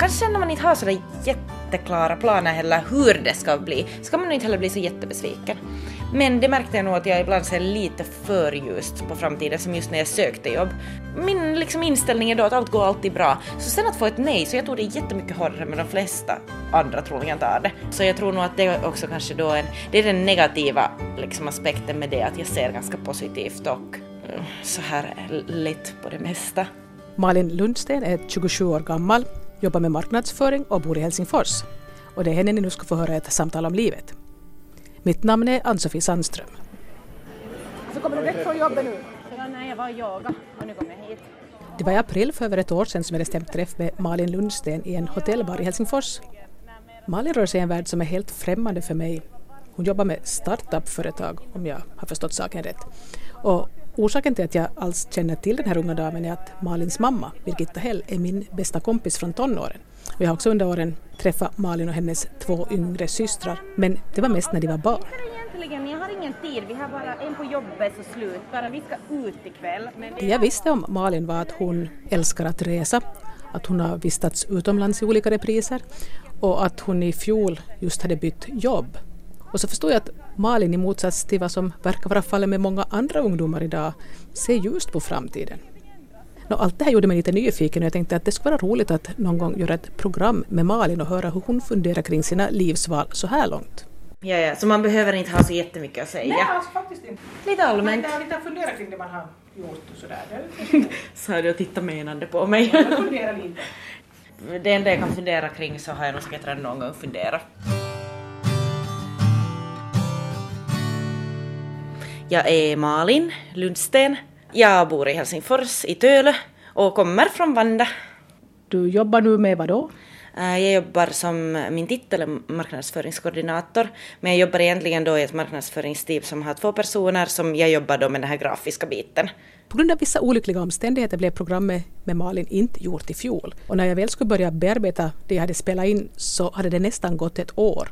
kanske när man inte har sådär jätteklara planer heller hur det ska bli, så kan man inte heller bli så jättebesviken. Men det märkte jag nog att jag ibland ser lite för ljust på framtiden, som just när jag sökte jobb. Min liksom inställning är då att allt går alltid bra. Så sen att få ett nej, så jag tror det är jättemycket hårdare än de flesta andra troligen tar det. Så jag tror nog att det också kanske då en, det är den negativa liksom, aspekten med det, att jag ser ganska positivt och eh, så här lätt på det mesta. Malin Lundsten är 27 år gammal, jobbar med marknadsföring och bor i Helsingfors. Och det är henne ni nu ska få höra ett samtal om livet. Mitt namn är Ann-Sofie Sandström. Så kommer du direkt från jobbet nu? Ja, nej, jag var yoga och nu kommer jag hit. Det var i april för över ett år sedan som jag hade stämt träff med Malin Lundsten i en hotellbar i Helsingfors. Malin rör sig i en värld som är helt främmande för mig. Hon jobbar med startup-företag, om jag har förstått saken rätt. Och orsaken till att jag alls känner till den här unga damen är att Malins mamma, Birgitta Hell, är min bästa kompis från tonåren. Och jag har också under åren träffat Malin och hennes två yngre systrar, men det var mest när de var barn. Jag har ingen tid, vi har bara en på jobbet så slut, bara vi ska ut ikväll. Men Det jag visste om Malin var att hon älskar att resa, att hon har vistats utomlands i olika repriser och att hon i fjol just hade bytt jobb. Och så förstod jag att Malin i motsats till vad som verkar vara fallet med många andra ungdomar idag ser ljust på framtiden. Nå, allt det här gjorde mig lite nyfiken och jag tänkte att det skulle vara roligt att någon gång göra ett program med Malin och höra hur hon funderar kring sina livsval så här långt. Ja, ja, så man behöver inte ha så jättemycket att säga. Nej, alltså faktiskt inte. Lite allmänt. Jag har lite funderat kring det man har gjort och sådär. Det är lite Sa du och tittade menande på mig. Jag funderar lite. Det enda jag kan fundera kring så har jag nog säkert redan någon gång funderat. Jag är Malin Lundsten. Jag bor i Helsingfors i Tölö och kommer från Vanda. Du jobbar nu med vad då? Eh, Jag jobbar som, min titel är marknadsföringskoordinator, men jag jobbar egentligen då i ett marknadsföringsteam som har två personer som jag jobbar då med den här grafiska biten. På grund av vissa olyckliga omständigheter blev programmet med Malin inte gjort i fjol. Och när jag väl skulle börja bearbeta det jag hade spelat in så hade det nästan gått ett år.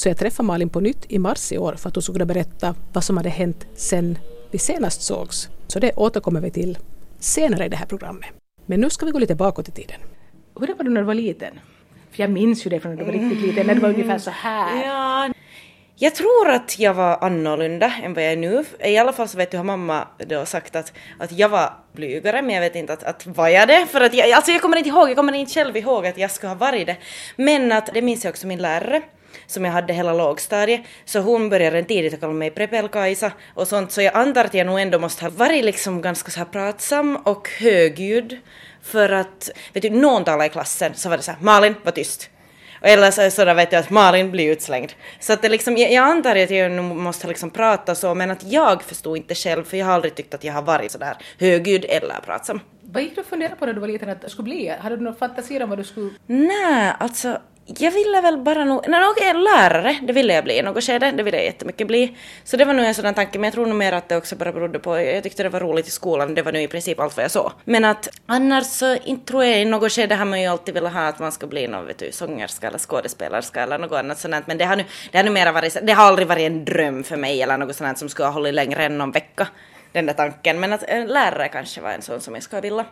Så jag träffade Malin på nytt i mars i år för att hon skulle berätta vad som hade hänt sen vi senast sågs. Så det återkommer vi till senare i det här programmet. Men nu ska vi gå lite bakåt i tiden. Hur var du när du var liten? För jag minns ju det från när du var riktigt liten, när du var ungefär så här. Ja, jag tror att jag var annorlunda än vad jag är nu. I alla fall så vet du har mamma då sagt att, att jag var blygare, men jag vet inte att, att var jag det? För att jag, alltså jag kommer inte ihåg, jag kommer inte själv ihåg att jag skulle ha varit det. Men att det minns jag också min lärare som jag hade hela lågstadiet, så hon började redan tidigt att kalla mig Prepel-Kajsa och sånt, så jag antar att jag nog ändå måste ha varit liksom ganska så här pratsam och högljudd för att, vet du, någon talade i klassen så var det så här, Malin, var tyst. Eller så, så där vet jag att Malin blir utslängd. Så att det liksom, jag, jag antar att jag nog måste liksom prata så, men att jag förstod inte själv, för jag har aldrig tyckt att jag har varit sådär högljudd eller pratsam. Vad gick du och funderade på när du var liten att du skulle bli? Hade du några fantasier om vad du skulle... Nej, alltså jag ville väl bara nog, nej, okej, lärare, det ville jag bli i något skede, det ville jag jättemycket bli. Så det var nog en sådan tanke, men jag tror nog mer att det också bara berodde på, jag tyckte det var roligt i skolan, det var nu i princip allt vad jag såg. Men att annars så inte tror jag i något skede har man ju alltid velat ha att man ska bli någon vet du, sångerska eller skådespelerska eller något annat sånt, men det har nu, det har nu mera varit, det har aldrig varit en dröm för mig eller något sånt som skulle ha hållit längre än någon vecka, den där tanken, men att en lärare kanske var en sån som jag skulle vilja.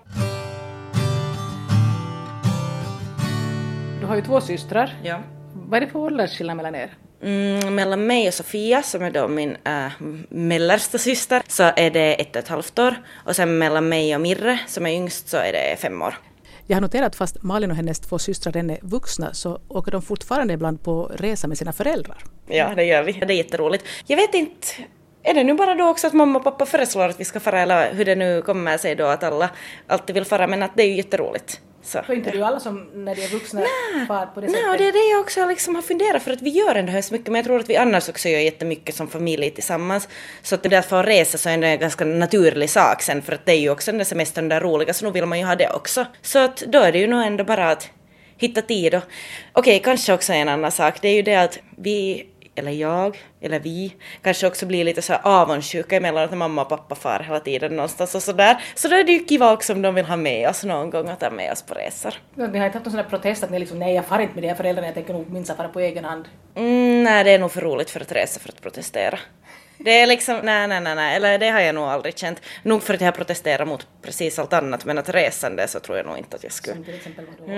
Har ju två systrar. Ja. Vad är det för åldersskillnad mellan er? Mm, mellan mig och Sofia, som är då min äh, mellersta syster, så är det ett och ett halvt år. Och sen mellan mig och Mirre, som är yngst, så är det fem år. Jag har noterat att fast Malin och hennes två systrar redan är vuxna så åker de fortfarande ibland på resa med sina föräldrar. Ja, det gör vi. Det är jätteroligt. Jag vet inte, är det nu bara då också att mamma och pappa föreslår att vi ska fara, eller hur det nu kommer sig då att alla alltid vill fara, men att det är ju jätteroligt. Så. För inte du alla som när de är vuxna far på det Nej, och sättet? det är det jag också liksom har funderat för att vi gör ändå så mycket men jag tror att vi annars också gör jättemycket som familj tillsammans. Så att det där att resa så är det en ganska naturlig sak sen för att det är ju också den där semestern där roliga så nu vill man ju ha det också. Så att då är det ju nog ändå bara att hitta tid och okej, kanske också en annan sak, det är ju det att vi eller jag, eller vi, kanske också blir lite så här avundsjuka emellanåt när mamma och pappa far hela tiden någonstans och sådär. Så då är det ju kiva också om de vill ha med oss någon gång och ta med oss på resor. Ni har inte haft någon sån här protest att ni liksom nej jag far inte med de här föräldrarna, jag tänker nog minst fara på egen hand. Mm, nej, det är nog för roligt för att resa för att protestera. Det är liksom, nej, nej, nej, nej, eller det har jag nog aldrig känt. Nog för att jag har protesterat mot precis allt annat, men att resande så tror jag nog inte att jag skulle. Som till exempel vadå?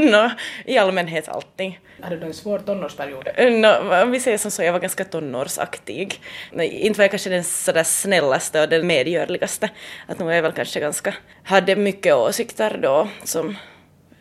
No, I allmänhet allting. Hade du en svår tonårsperiod? No, om vi säger som så, jag var ganska tonårsaktig. Nej, Inte var jag kanske den sådär snällaste och den medgörligaste. Att nog är jag väl kanske ganska, hade mycket åsikter då som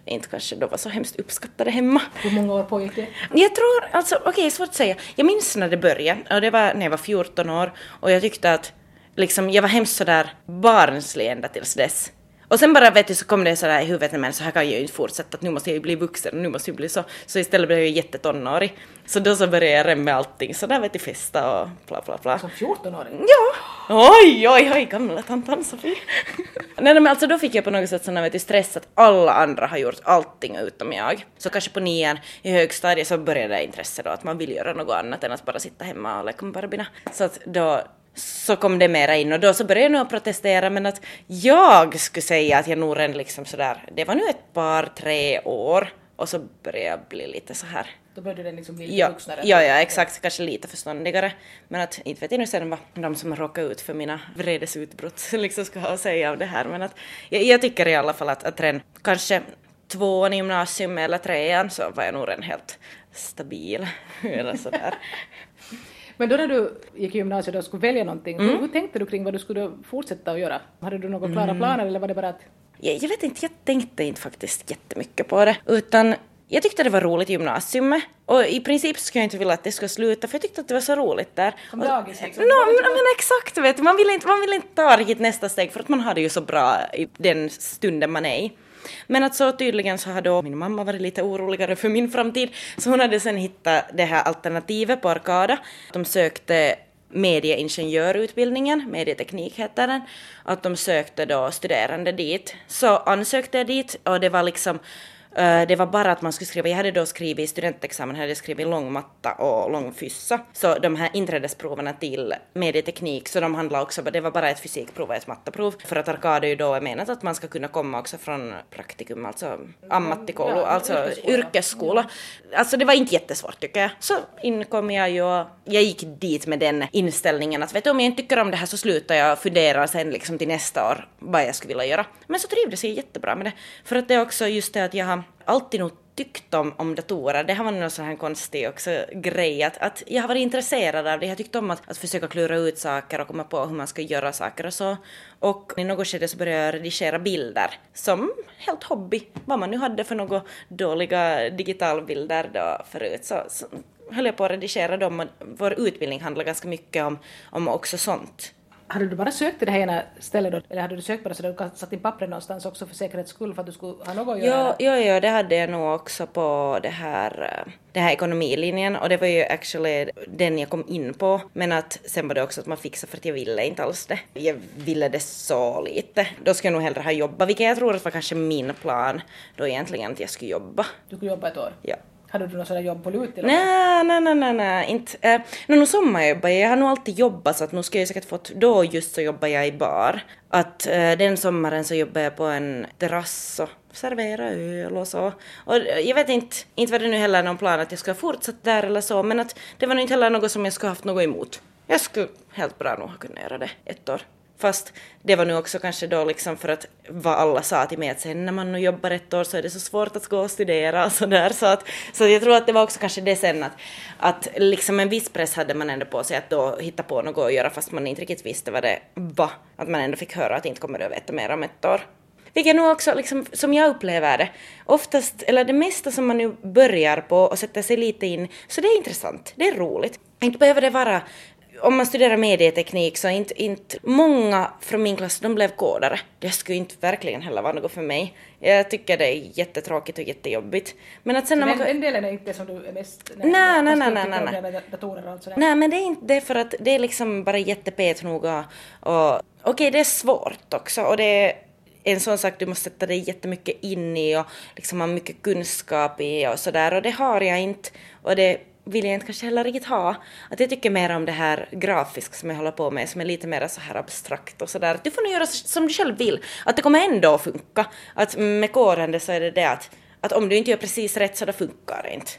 inte kanske då var så hemskt uppskattade hemma. Hur många år pågick det? Jag tror, alltså okej, okay, svårt att säga. Jag minns när det började, och det var när jag var 14 år, och jag tyckte att liksom, jag var hemskt sådär barnslig ända tills dess. Och sen bara vet du så kom det sådär i huvudet, men så här kan jag ju inte fortsätta, att nu måste jag ju bli vuxen, nu måste jag bli så. Så istället blev jag jättetonårig. Så då så började jag med allting, så där vet du festa och bla bla bla. Som 14-åring? Ja! Oj, oj, oj, gamla tant Ann-Sofie. nej, nej, men alltså då fick jag på något sätt sån vet du, stress att alla andra har gjort allting utom jag. Så kanske på nian i högstadiet så började det intresse då att man vill göra något annat än att bara sitta hemma och leka med Barbierna. Så att då så kom det mera in och då så började jag nog protestera men att jag skulle säga att jag nog redan liksom sådär, det var nu ett par, tre år och så började jag bli lite så här Då började den liksom bli lite Ja, vuxnare? ja, ja, exakt. Kanske lite förståndigare. Men att inte vet jag nu sen vad de som råkar ut för mina vredesutbrott liksom ska ha att säga om det här. Men att jag, jag tycker i alla fall att, att redan kanske tvåan i gymnasium eller trean så var jag nog redan helt stabil. eller sådär. Men då när du gick i gymnasiet och skulle välja någonting, Mm. hur, hur tänkte du kring vad du skulle fortsätta att göra? Hade du några klara Mm. planer eller var det bara att jag, jag vet inte, jag tänkte inte faktiskt jättemycket på det. Utan jag tyckte det var roligt i gymnasiet och i princip skulle jag inte vilja att det skulle sluta för jag tyckte att det var så roligt där. Som dagis, liksom. No, men, men exakt, vet du. Man vill, inte, man vill inte ta riktigt nästa steg för att man har det ju så bra i den stunden man är i. Men att så tydligen så har då min mamma varit lite oroligare för min framtid så hon hade sen hittat det här alternativet på Arkada. De sökte medieingenjörutbildningen, medieteknik heter den, att de sökte då studerande dit. Så ansökte jag dit och det var liksom det var bara att man skulle skriva, jag hade då skrivit i studentexamen, hade jag skrivit långmatta och långfyssa. Så de här inträdesproverna till medieteknik, så de handlade också, det var bara ett fysikprov och ett matteprov. För att Arkada ju då är menat att man ska kunna komma också från praktikum, alltså ammattikoulu, Ja, alltså yrkesskola. yrkesskola. Alltså det var inte jättesvårt tycker jag. Så inkom jag ju och jag gick dit med den inställningen att vet du om jag inte tycker om det här så slutar jag och funderar sen liksom till nästa år vad jag skulle vilja göra. Men så trivdes jag jättebra med det. För att det är också just det att jag har alltid nog tyckt om, om datorer. Det har varit någon sån här konstig också grej att, att jag har varit intresserad av det. Jag har tyckt om att, att försöka klura ut saker och komma på hur man ska göra saker och så. Och i något skede så började jag redigera bilder som helt hobby. Vad man nu hade för några dåliga digitalbilder då förut så, så höll jag på att redigera dem och vår utbildning handlar ganska mycket om, om också sånt. Hade du bara sökt till det här ena stället då? Eller hade du sökt bara så du satt in pappret någonstans också för säkerhets skull för att du skulle ha något att göra? Jo, jo, jo, det hade jag nog också på det här, eh, det här ekonomilinjen och det var ju actually den jag kom in på. Men att sen var det också att man fixade för att jag ville inte alls det. Jag ville det så lite. Då skulle jag nog hellre ha jobbat, vilket jag tror att var kanske min plan då egentligen att jag skulle jobba. Du skulle jobba ett år? Ja. Hade du något sådant jobb på lut? Nej, nej, nej, nej, nej, inte. Eh, no, nu sommarjobbar jag, jag har nog alltid jobbat så att nu ska jag säkert fått, då just så jobbar jag i bar. Att eh, den sommaren så jobbar jag på en terrass och serverar öl och så. Och eh, jag vet inte, inte var det nu heller någon plan att jag ska fortsätta där eller så, men att det var nog inte heller något som jag skulle haft något emot. Jag skulle helt bra nog ha kunnat göra det ett år. Fast det var nu också kanske då liksom för att vad alla sa till mig att sen när man nu jobbar ett år så är det så svårt att gå och studera och sådär. Så, att, så jag tror att det var också kanske det sen att, att liksom en viss press hade man ändå på sig att då hitta på något att göra fast man inte riktigt visste vad det var. Att man ändå fick höra att inte kommer du att veta mer om ett år. Vilket nog också, liksom, som jag upplever det, oftast, eller det mesta som man nu börjar på och sätter sig lite in, så det är intressant, det är roligt. Inte behöver det vara om man studerar medieteknik så inte, inte många från min klass de blev kodare. Det skulle inte verkligen heller vara något för mig. Jag tycker det är jättetråkigt och jättejobbigt. Men att sen när Den, man... den delen är inte som du är mest... Nej, nej, nej, nej, nej, med Datorer och allt sådär. Nej men det är inte det för att det är liksom bara jättepet noga och okej det är svårt också och det är en sån sak du måste sätta dig jättemycket in i och liksom ha mycket kunskap i och sådär och det har jag inte och det vill jag inte kanske heller riktigt ha. Att jag tycker mer om det här grafiska som jag håller på med som är lite mer så här abstrakt och sådär. Du får nog göra som du själv vill. Att det kommer ändå att funka. Att med kårande så är det det att, att om du inte gör precis rätt så det funkar det inte.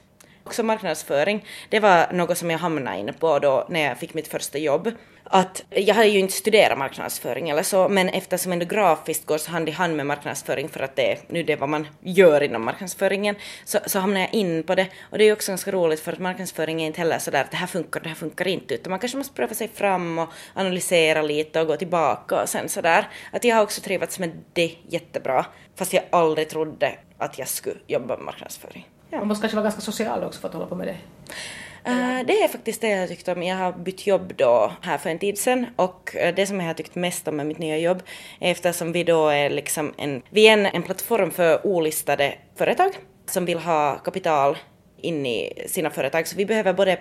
Också marknadsföring, det var något som jag hamnade in på då när jag fick mitt första jobb att jag hade ju inte studerat marknadsföring eller så, men eftersom ändå grafiskt går så hand i hand med marknadsföring för att det är nu det är vad man gör inom marknadsföringen, så, så hamnade jag in på det. Och det är ju också ganska roligt för att marknadsföring är inte heller sådär att det här funkar, det här funkar inte, utan man kanske måste pröva sig fram och analysera lite och gå tillbaka och sen sådär. Att jag har också trivats med det jättebra, fast jag aldrig trodde att jag skulle jobba med marknadsföring. Ja. Man måste kanske vara ganska social också för att hålla på med det. Uh, det är faktiskt det jag tyckt om. Jag har bytt jobb då här för en tid sedan och uh, det som jag har tyckt mest om med mitt nya jobb är eftersom vi då är liksom en, vi är en, en plattform för olistade företag som vill ha kapital in i sina företag. Så vi behöver både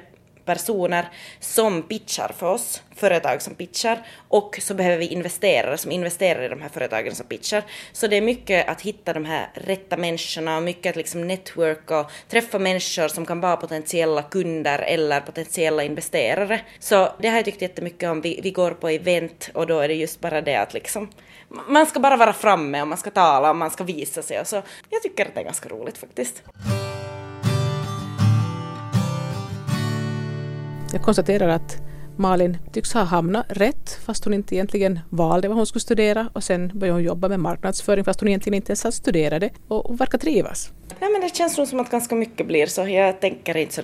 personer som pitchar för oss, företag som pitchar, och så behöver vi investerare som investerar i de här företagen som pitchar. Så det är mycket att hitta de här rätta människorna och mycket att liksom networka och träffa människor som kan vara potentiella kunder eller potentiella investerare. Så det har jag tyckt jättemycket om. Vi, vi går på event och då är det just bara det att liksom man ska bara vara framme och man ska tala och man ska visa sig och så. Jag tycker att det är ganska roligt faktiskt. Jag konstaterar att Malin tycks ha hamnat rätt fast hon inte egentligen valde vad hon skulle studera och sen började hon jobba med marknadsföring fast hon egentligen inte ens studerade och hon verkar trivas. Nej men det känns nog som att ganska mycket blir så. Jag tänker inte så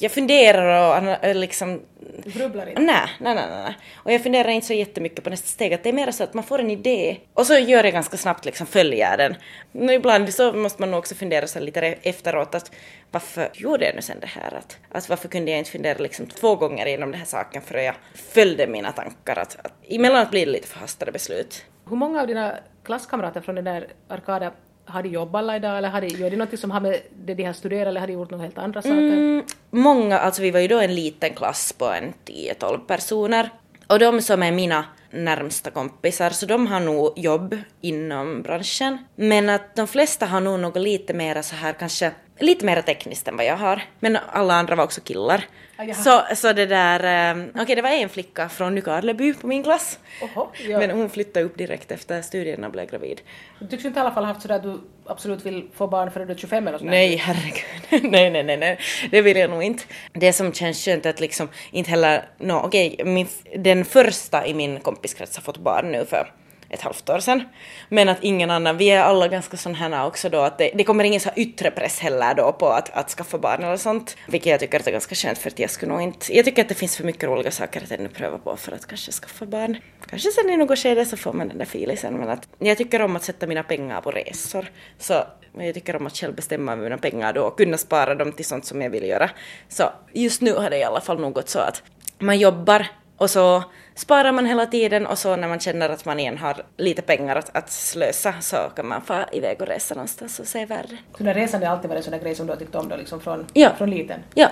jag funderar och liksom... Du grubblar inte? Nej, nej, nej, nej. Och jag funderar inte så jättemycket på nästa steg. Att det är mer så att man får en idé och så gör jag ganska snabbt liksom följer den. Men ibland så måste man nog också fundera så lite efteråt att varför gjorde jag nu sen det här? Att, att varför kunde jag inte fundera liksom två gånger igenom den här saken för att jag följde mina tankar? Att, att emellanåt blir det lite förhastade beslut. Hur många av dina klasskamrater från den där Arkada har de jobbat alla idag eller har de, gör de något som har med det de har studerat eller har de gjort några helt andra saker? Mm, många, alltså vi var ju då en liten klass på en 10-12 personer och de som är mina närmsta kompisar, så de har nog jobb inom branschen. Men att de flesta har nog något lite mer så här kanske lite mer tekniskt än vad jag har. Men alla andra var också killar. Ah, så, så det där, eh, okej okay, det var en flicka från Nykarleby på min klass. Oho, ja. Men hon flyttade upp direkt efter studierna och blev gravid. Du tycks inte i alla fall ha haft sådär att du absolut vill få barn före du är 25 eller sådär? Nej, herregud. nej, nej, nej, nej, det vill jag nog inte. Det som känns skönt är att liksom inte heller, no, okej, okay, den första i min kompiskrets har fått barn nu för ett halvt år sedan. Men att ingen annan, vi är alla ganska sådana här också då att det, det kommer ingen så yttre press heller då på att, att skaffa barn eller sånt. Vilket jag tycker att är ganska skönt för att jag skulle nog inte, jag tycker att det finns för mycket roliga saker att ännu pröva på för att kanske skaffa barn. Kanske sen i något skede så får man den där filisen men att jag tycker om att sätta mina pengar på resor. Så jag tycker om att själv bestämma över mina pengar då och kunna spara dem till sånt som jag vill göra. Så just nu har det i alla fall nog gått så att man jobbar och så sparar man hela tiden och så när man känner att man igen har lite pengar att, att slösa så kan man få iväg och resa någonstans och se världen. Så den resan har alltid varit en sån där grej som du har tyckt om då liksom från, ja. från liten? Ja.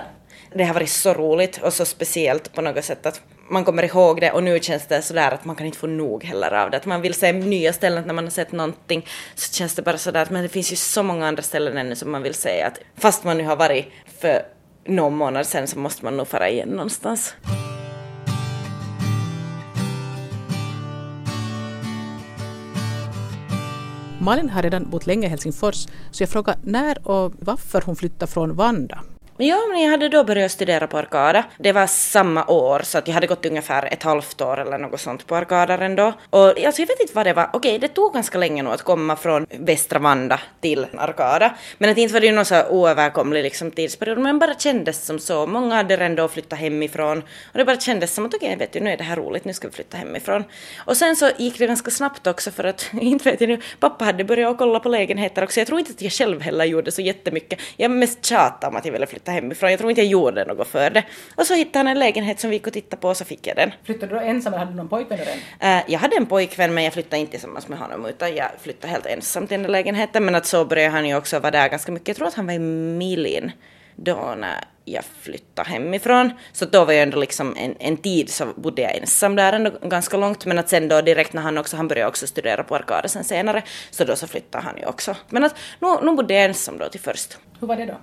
Det har varit så roligt och så speciellt på något sätt att man kommer ihåg det och nu känns det sådär att man kan inte få nog heller av det. Att man vill se nya ställen när man har sett någonting så känns det bara sådär att men det finns ju så många andra ställen ännu som man vill se att fast man nu har varit för någon månad sedan så måste man nog fara igen någonstans. Malin har redan bott länge i Helsingfors så jag frågar när och varför hon flyttade från Vanda. Ja, men jag hade då börjat studera på Arkada. Det var samma år, så att jag hade gått ungefär ett halvt år eller något sånt på Arkada ändå. Och alltså, jag vet inte vad det var. Okej, det tog ganska länge nog att komma från Västra Vanda till Arkada. Men att inte var det ju någon så oöverkomlig liksom, tidsperiod, men bara kändes som så. Många hade redan då flyttat hemifrån och det bara kändes som att okej, vet du, nu är det här roligt, nu ska vi flytta hemifrån. Och sen så gick det ganska snabbt också för att, inte vet jag nu, pappa hade börjat kolla på lägenheter också. Jag tror inte att jag själv heller gjorde så jättemycket. Jag mest tjatade om att jag ville flytta flytta hemifrån. Jag tror inte jag gjorde något för det. Och så hittade han en lägenhet som vi gick och tittade på och så fick jag den. Flyttade du då ensam eller hade du någon pojkvän redan? Uh, jag hade en pojkvän men jag flyttade inte tillsammans med honom utan jag flyttade helt ensam till den lägenheten. Men att så började han ju också vara där ganska mycket. Jag tror att han var i Milin då när jag flyttade hemifrån. Så då var jag ändå liksom en, en tid så bodde jag ensam där ändå ganska långt. Men att sen då direkt när han också, han började också studera på Arkada sen senare, så då så flyttade han ju också. Men att nu, nu bodde jag ensam då till först. Hur var det då?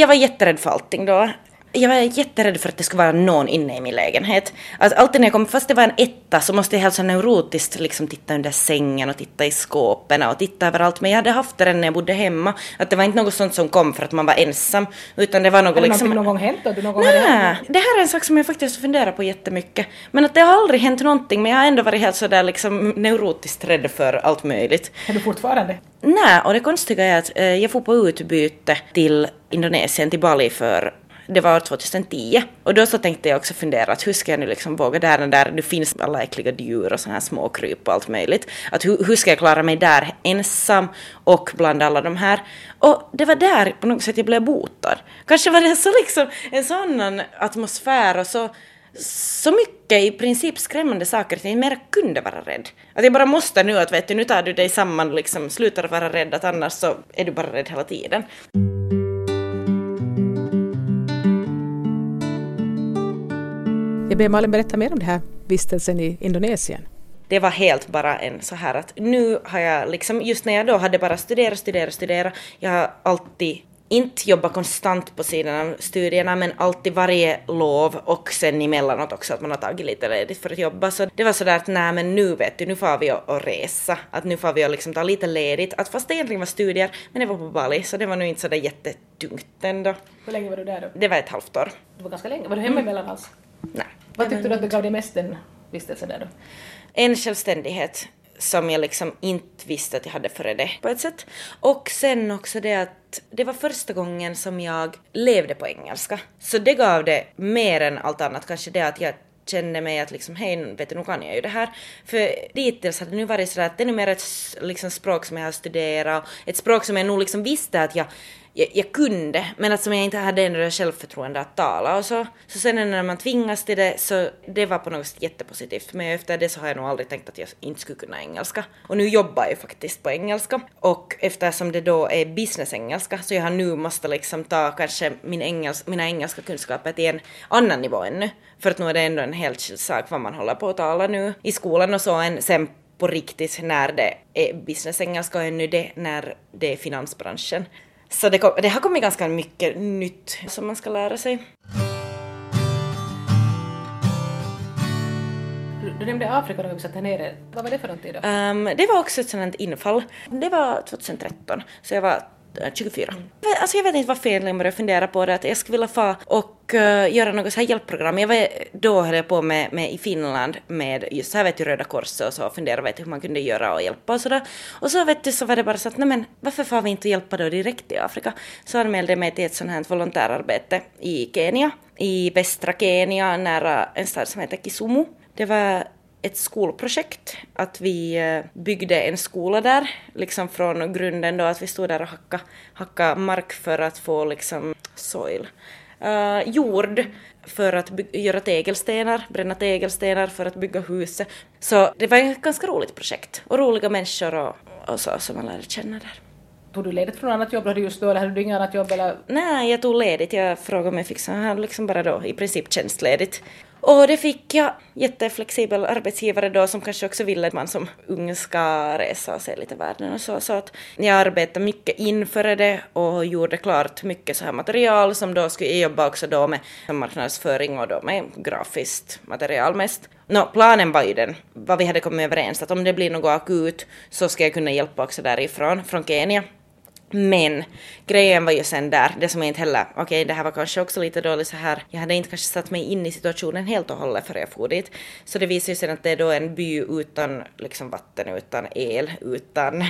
Jag var jätterädd för allting då. Jag var jätterädd för att det skulle vara någon inne i min lägenhet. Att alltid när jag kom, fast det var en etta så måste jag helt så neurotiskt liksom titta under sängen och titta i skåpen och titta överallt. Men jag hade haft det redan när jag bodde hemma. Att det var inte något sånt som kom för att man var ensam. Utan det var något Har det liksom... någonting någon gång hänt då? Du någon gång hade? Nej, det här är en sak som jag faktiskt funderar på jättemycket. Men att det har aldrig hänt någonting men jag har ändå varit helt sådär liksom neurotiskt rädd för allt möjligt. Är du fortfarande? Nej, och det konstiga är att eh, jag får på utbyte till Indonesien, till Bali för det var 2010. Och då så tänkte jag också fundera att hur ska jag nu liksom våga där, där det finns alla äckliga djur och sådana här småkryp och allt möjligt. Att hur, hur ska jag klara mig där ensam och bland alla de här. Och det var där på något sätt jag blev botad. Kanske var det så liksom en sån atmosfär och så så mycket i princip skrämmande saker att jag inte mer kunde vara rädd. Att jag bara måste nu att vet du, nu tar du dig samman liksom, slutar vara rädd att annars så är du bara rädd hela tiden. Jag ber Malin berätta mer om den här vistelsen i Indonesien. Det var helt bara en så här att nu har jag liksom, just när jag då hade bara studerat, studerat, studerat, jag har alltid inte jobbat konstant på sidan av studierna men alltid varje lov och sen emellanåt också att man har tagit lite ledigt för att jobba. Så det var sådär att nej men nu vet du, nu får vi att resa. Att nu får vi att liksom ta lite ledigt. Att fast det egentligen var studier, men det var på Bali så det var nog inte sådär jättetungt ändå. Hur länge var du där då? Det var ett halvt år. Det var ganska länge. Var du hemma emellan alls? Nej. Vad tyckte du att det gav dig mest den vistelsen där då? En självständighet som jag liksom inte visste att jag hade före det på ett sätt. Och sen också det att det var första gången som jag levde på engelska. Så det gav det mer än allt annat, kanske det att jag kände mig att liksom hej, vet du, nu kan jag ju det här. För dittills hade det nu varit sådär att det är nu mer ett liksom, språk som jag har studerat, ett språk som jag nog liksom visste att jag jag, jag kunde, men att som jag inte hade ändå det självförtroende att tala och så. Så sen när man tvingas till det så det var på något sätt jättepositivt. Men efter det så har jag nog aldrig tänkt att jag inte skulle kunna engelska. Och nu jobbar jag faktiskt på engelska. Och eftersom det då är business-engelska så jag har nu måste liksom ta kanske min engels, mina engelska kunskaper till en annan nivå ännu. För att nu är det ändå en helt skild sak vad man håller på att tala nu i skolan och så än sen på riktigt när det är business-engelska och ännu det när det är finansbranschen. Så det, kom, det har kommit ganska mycket nytt som man ska lära sig. Du, nämnde Afrika då vi satt här nere. Vad var det för någonting då? Um, det var också ett sådant infall. Det var 2013, så jag var Eh, 24. Alltså jag vet inte varför jag började fundera på det, att jag skulle vilja få och uh, göra något så här hjälpprogram. Jag var, då höll jag på med, med i Finland med just så här vet du Röda Korset och så och funderade vet hur man kunde göra och hjälpa och sådär. Och så vet du så var det bara så att nej men varför får vi inte hjälpa då direkt i Afrika? Så anmälde jag mig till ett sånt här volontärarbete i Kenya, i västra Kenya nära en stad som heter Kisumu. Det var ett skolprojekt, att vi eh, byggde en skola där, liksom från grunden då, att vi stod där och hacka, hacka mark för att få liksom soil, uh, jord för att göra tegelstenar, bränna tegelstenar för att bygga huset. Så det var ett ganska roligt projekt och roliga människor och, och så som man lärde känna där. Tog du ledigt från annat jobb då just då eller hade du inget annat jobb eller? Nej, jag tog ledigt. Jag frågade om jag fick så här liksom bara då i princip tjänstledigt. Och det fick jag. Jätteflexibel arbetsgivare då som kanske också ville att man som ung ska resa och se lite världen och så. Så att jag arbetade mycket inför det och gjorde klart mycket så här material som då skulle jag jobba också då med marknadsföring och då med grafiskt material mest. Nå, planen var ju den, vad vi hade kommit överens, att om det blir något akut så ska jag kunna hjälpa också därifrån, från Kenya. Men grejen var ju sen där, det som jag inte heller, okej det här var kanske också lite dåligt så här, jag hade inte kanske satt mig in i situationen helt och hållet före jag for dit. Så det visade ju sen att det är då en by utan liksom vatten, utan el, utan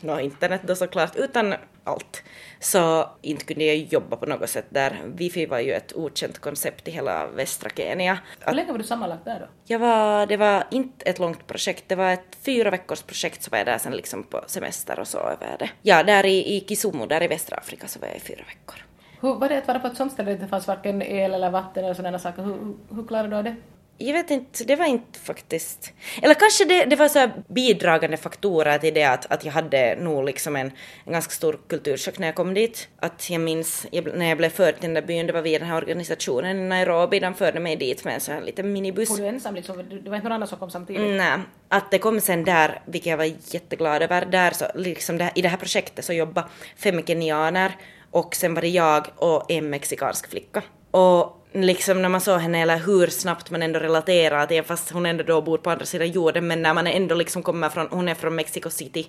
no, internet då såklart, utan allt. Så inte kunde jag jobba på något sätt där. Wifi var ju ett okänt koncept i hela västra Kenya. Hur länge var du sammanlagt där då? Jag var, det var inte ett långt projekt, det var ett fyra veckors projekt så var jag där sen liksom på semester och så över det. Ja, där i, i Kisumu, där i västra Afrika så var jag i fyra veckor. Hur var det att vara på ett sånt ställe där det inte fanns varken el eller vatten eller sådana saker? Hur, hur, hur klarade du av det? Jag vet inte, det var inte faktiskt... Eller kanske det, det var så bidragande faktorer till det att, att jag hade nog liksom en, en ganska stor kulturchock när jag kom dit. Att jag minns jag, när jag blev förd till den där byn, det var via den här organisationen i Nairobi, de förde mig dit med en sån här liten minibuss. Var du ensam liksom? Det var inte någon annan som kom samtidigt? Nej, att det kom sen där, vilket jag var jätteglad över, där så liksom det, i det här projektet så jobbade fem kenyaner och sen var det jag och en mexikansk flicka. Och liksom när man såg henne eller hur snabbt man ändå relaterar till fast hon ändå då bor på andra sidan jorden men när man ändå liksom kommer från, hon är från Mexico City.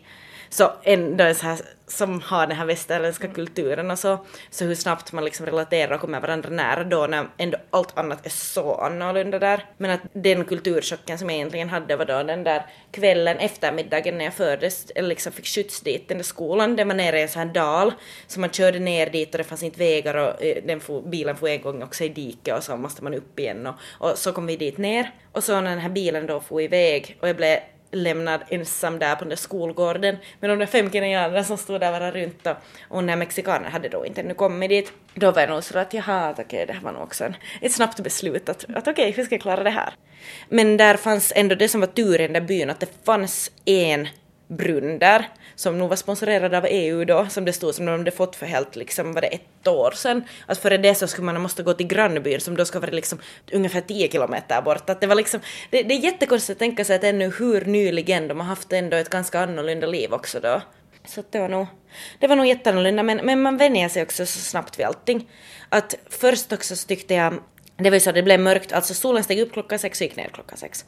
Så ändå är så här, som har den här västerländska kulturen och så, så hur snabbt man liksom relaterar och kommer varandra nära då när ändå allt annat är så annorlunda där. Men att den kulturchocken som jag egentligen hade var då den där kvällen, eftermiddagen när jag fördes, eller liksom fick skjuts dit, den där skolan, den var nere i en sån här dal, så man körde ner dit och det fanns inte vägar och eh, den for, bilen får en gång också i diket och så måste man upp igen och, och så kom vi dit ner. Och så när den här bilen då for iväg och jag blev lämnad ensam där på den där skolgården med de där fem kenyanerna som stod där bara runt och, och när mexikaner hade då inte ännu kommit dit, då var jag nog så att jaha, okej, okay, det här var nog också en, ett snabbt beslut att, att okej, okay, hur ska jag klara det här? Men där fanns ändå det som var tur i den där byn, att det fanns en brunn där, som nog var sponsrerad av EU då, som det stod som de hade fått för helt liksom, var det ett år sedan. Att före det så skulle man måste gå till grannbyn som då ska vara liksom ungefär 10 kilometer bort. Att det var liksom, det, det är jättekonstigt att tänka sig att ännu hur nyligen de har haft ändå ett ganska annorlunda liv också då. Så det var nog, det var nog jätteannorlunda men, men man vänjer sig också så snabbt vid allting. Att först också så tyckte jag det var ju så att det blev mörkt, alltså solen steg upp klockan sex och gick ner klockan sex.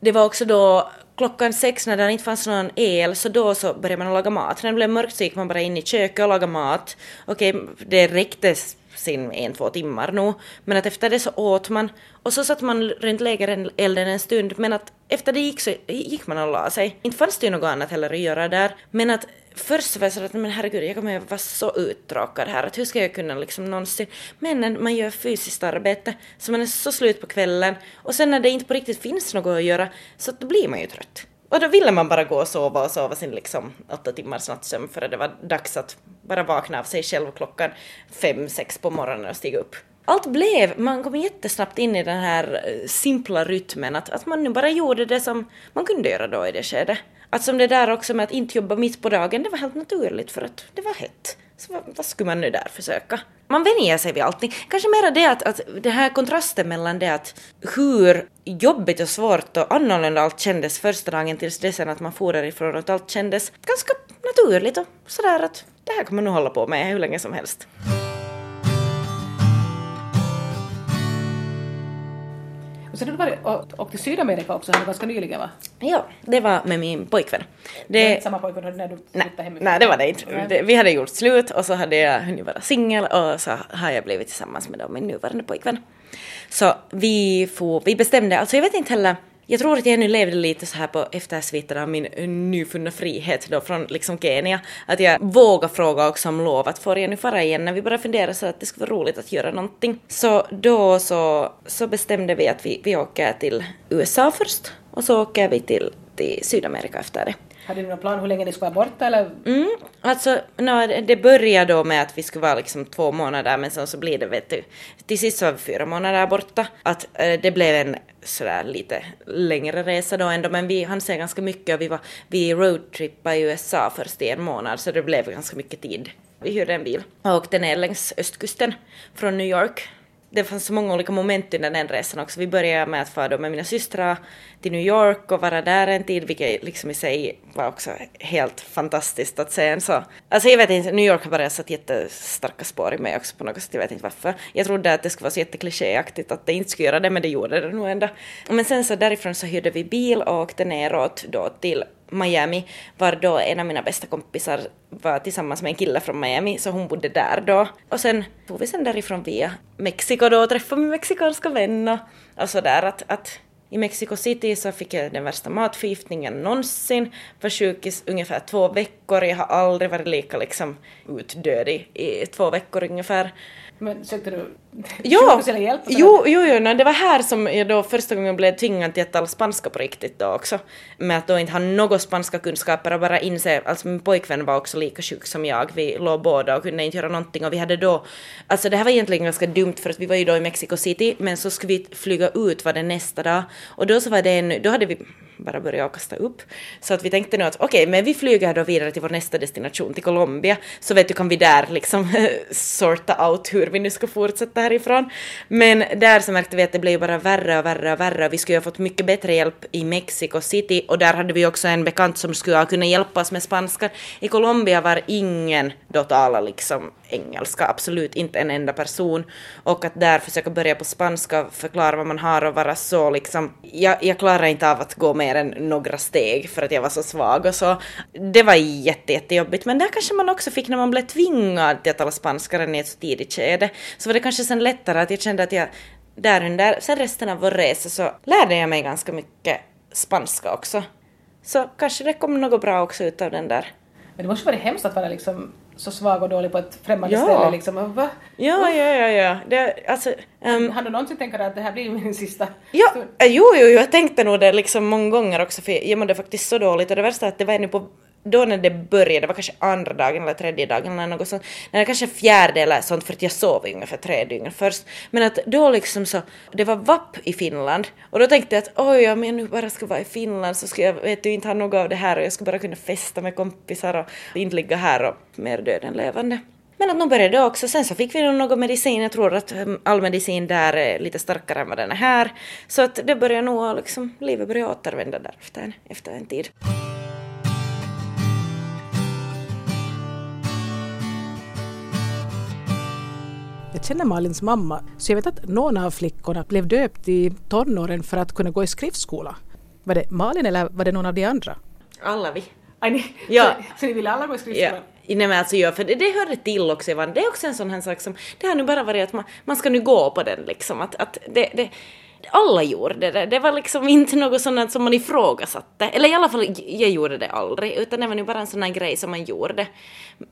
Det var också då klockan sex när det inte fanns någon el så då så började man laga mat. När det blev mörkt så gick man bara in i köket och lagade mat. Okej, det räckte sin en, två timmar nog. Men att efter det så åt man och så satt man runt lägerelden en stund men att efter det gick så gick man och la sig. Inte fanns det ju något annat heller att göra där men att först så var jag så att men herregud jag kommer att vara så uttråkad här att hur ska jag kunna liksom någonsin men när man gör fysiskt arbete så man är så slut på kvällen och sen när det inte på riktigt finns något att göra så då blir man ju trött. Och då ville man bara gå och sova och sova sin liksom åtta timmars nattsömn för det var dags att bara vakna av sig själv klockan fem, sex på morgonen och stiga upp. Allt blev, man kom jättesnabbt in i den här eh, simpla rytmen att, att man nu bara gjorde det som man kunde göra då i det skedet. Att som det där också med att inte jobba mitt på dagen, det var helt naturligt för att det var hett. Så vad, vad skulle man nu där försöka? Man vänjer sig vid allting. Kanske mera det att, att den här kontrasten mellan det att hur jobbigt och svårt och annorlunda allt kändes första dagen tills det sen att man for därifrån och att allt kändes ganska naturligt och sådär att det här kommer man nog hålla på med hur länge som helst. Och sen har du varit och, och till Sydamerika också här ganska nyligen va? Ja, det var med min pojkvän. Det, det är inte samma pojkvän när du flyttade hemifrån? Nej, det var det inte. Det, vi hade gjort slut och så hade jag hunnit vara singel och så har jag blivit tillsammans med då, min nuvarande pojkvän. Så vi, får, vi bestämde, alltså jag vet inte heller jag tror att jag nu levde lite så här på eftersviterna av min nyfunna frihet då från liksom Kenya. Att jag vågade fråga också om lov att får jag nu fara igen när vi bara funderade så att det skulle vara roligt att göra någonting. Så då så, så bestämde vi att vi, vi åker till USA först och så åker vi till, till Sydamerika efter det. Hade du någon plan hur länge ni skulle vara borta eller? Mm, alltså no, det började då med att vi skulle vara liksom två månader men sen så blir det vet du, till sist så var vi fyra månader borta. Att äh, det blev en sådär lite längre resa då ändå men vi hann se ganska mycket och vi var, vi roadtrippade i USA först i en månad så det blev ganska mycket tid. Vi hyrde en bil och åkte ner längs östkusten från New York det fanns så många olika moment under den resan också. Vi började med att fara med mina systrar till New York och vara där en tid, vilket liksom i sig var också helt fantastiskt att se en så. Alltså jag vet inte, New York har bara satt jättestarka spår i mig också på något sätt, jag vet inte varför. Jag trodde att det skulle vara så jätteklichéaktigt att det inte skulle göra det, men det gjorde det nog ändå. Men sen så därifrån så hyrde vi bil och åkte neråt då till Miami var då en av mina bästa kompisar var tillsammans med en kille från Miami så hon bodde där då. Och sen tog vi sen därifrån via Mexiko då och träffade min mexikanska vän och, och sådär att, att i Mexico City så fick jag den värsta matförgiftningen någonsin, var sjuk i ungefär två veckor, jag har aldrig varit lika liksom utdöd i, i två veckor ungefär. Men sökte du ja, hjälp? Jo, jo, jo no, det var här som jag då första gången blev tvingad till att tala spanska på riktigt då också. Med att då inte ha några spanska kunskaper och bara inse, alltså min pojkvän var också lika sjuk som jag, vi låg båda och kunde inte göra någonting och vi hade då, alltså det här var egentligen ganska dumt för att vi var ju då i Mexico City men så skulle vi flyga ut var det nästa dag och då så var det en, då hade vi bara började kasta upp. Så att vi tänkte nu att okej, okay, men vi flyger då vidare till vår nästa destination, till Colombia, så vet du kan vi där liksom sorta out hur vi nu ska fortsätta härifrån. Men där så märkte vi att det blev bara värre och värre och värre och vi skulle ha fått mycket bättre hjälp i Mexico City och där hade vi också en bekant som skulle ha kunnat hjälpa oss med spanska. I Colombia var ingen då tala liksom engelska, absolut inte en enda person. Och att där försöka börja på spanska, förklara vad man har och vara så liksom, jag, jag klarar inte av att gå med mer än några steg för att jag var så svag och så. Det var jätte, jättejobbigt, men där kanske man också fick när man blev tvingad till att tala spanska redan i ett så tidigt skede, så var det kanske sen lättare att jag kände att jag där under, sen resten av vår resa så lärde jag mig ganska mycket spanska också. Så kanske det kom något bra också ut av den där. Men det måste varit hemskt att vara liksom så svag och dålig på ett främmande ja. ställe liksom. Va? Ja, ja, ja, ja. Det, alltså, um, har du någonsin tänkt att det här blir min sista Ja, stund? jo, jo, jag tänkte nog det liksom många gånger också för jag mådde faktiskt så dåligt och det värsta är att det var ännu på då när det började, det var kanske andra dagen eller tredje dagen eller något sånt, eller kanske fjärde eller sånt för att jag sov ungefär tre dygn först. Men att då liksom så, det var VAP i Finland och då tänkte jag att oj, om jag nu bara ska vara i Finland så ska jag vet du, inte ha något av det här och jag ska bara kunna festa med kompisar och inte ligga här och mer död än levande. Men att nog började det också. Sen så fick vi nog någon medicin. Jag tror att ehm, all medicin där är lite starkare än vad den är här. Så att det började nog liksom, livet började återvända där efter en, efter en tid. Jag känner Malins mamma, så jag vet att någon av flickorna blev döpt i tonåren för att kunna gå i skriftskola. Var det Malin eller var det någon av de andra? Alla vi. Aj, ni, ja. så, så ni ville alla gå i skriftskola? Ja. Nej men alltså ja, för det, det hörde till också Evan. Det är också en sån här sak som, det har nu bara varit att man, man ska nu gå på den liksom. Att, att det, det, alla gjorde det. Det var liksom inte något sånt som man ifrågasatte. Eller i alla fall, jag gjorde det aldrig. Utan det var nu bara en sån här grej som man gjorde.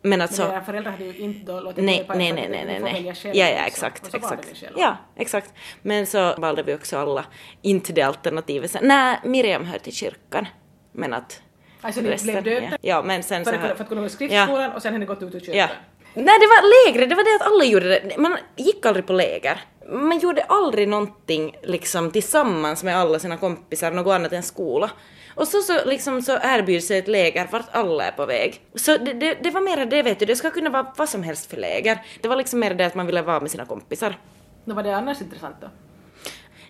Men alltså... Men era föräldrar hade ju inte då låtit nej, nej, nej, nej, nej, nej. Ja, ja, exakt, exakt. Ja, exakt. Men så valde vi också alla inte det alternativet. Nej, Miriam hör till kyrkan. Men att... Alltså ni blev döpta? Ja. ja, men sen för, så här... För att kunna gå i skriftskolan ja. och sen har ni gått ut ur kyrkan? Ja. Nej, det var lägre, det var det att alla gjorde det. Man gick aldrig på läger man gjorde aldrig någonting liksom tillsammans med alla sina kompisar, något annat än skola. Och så, så, liksom, så erbjuds ett läger vart alla är på väg. Så det, det, det var mer det, vet du, det ska kunna vara vad som helst för läger. Det var liksom mer det att man ville vara med sina kompisar. Vad var det annars intressant då?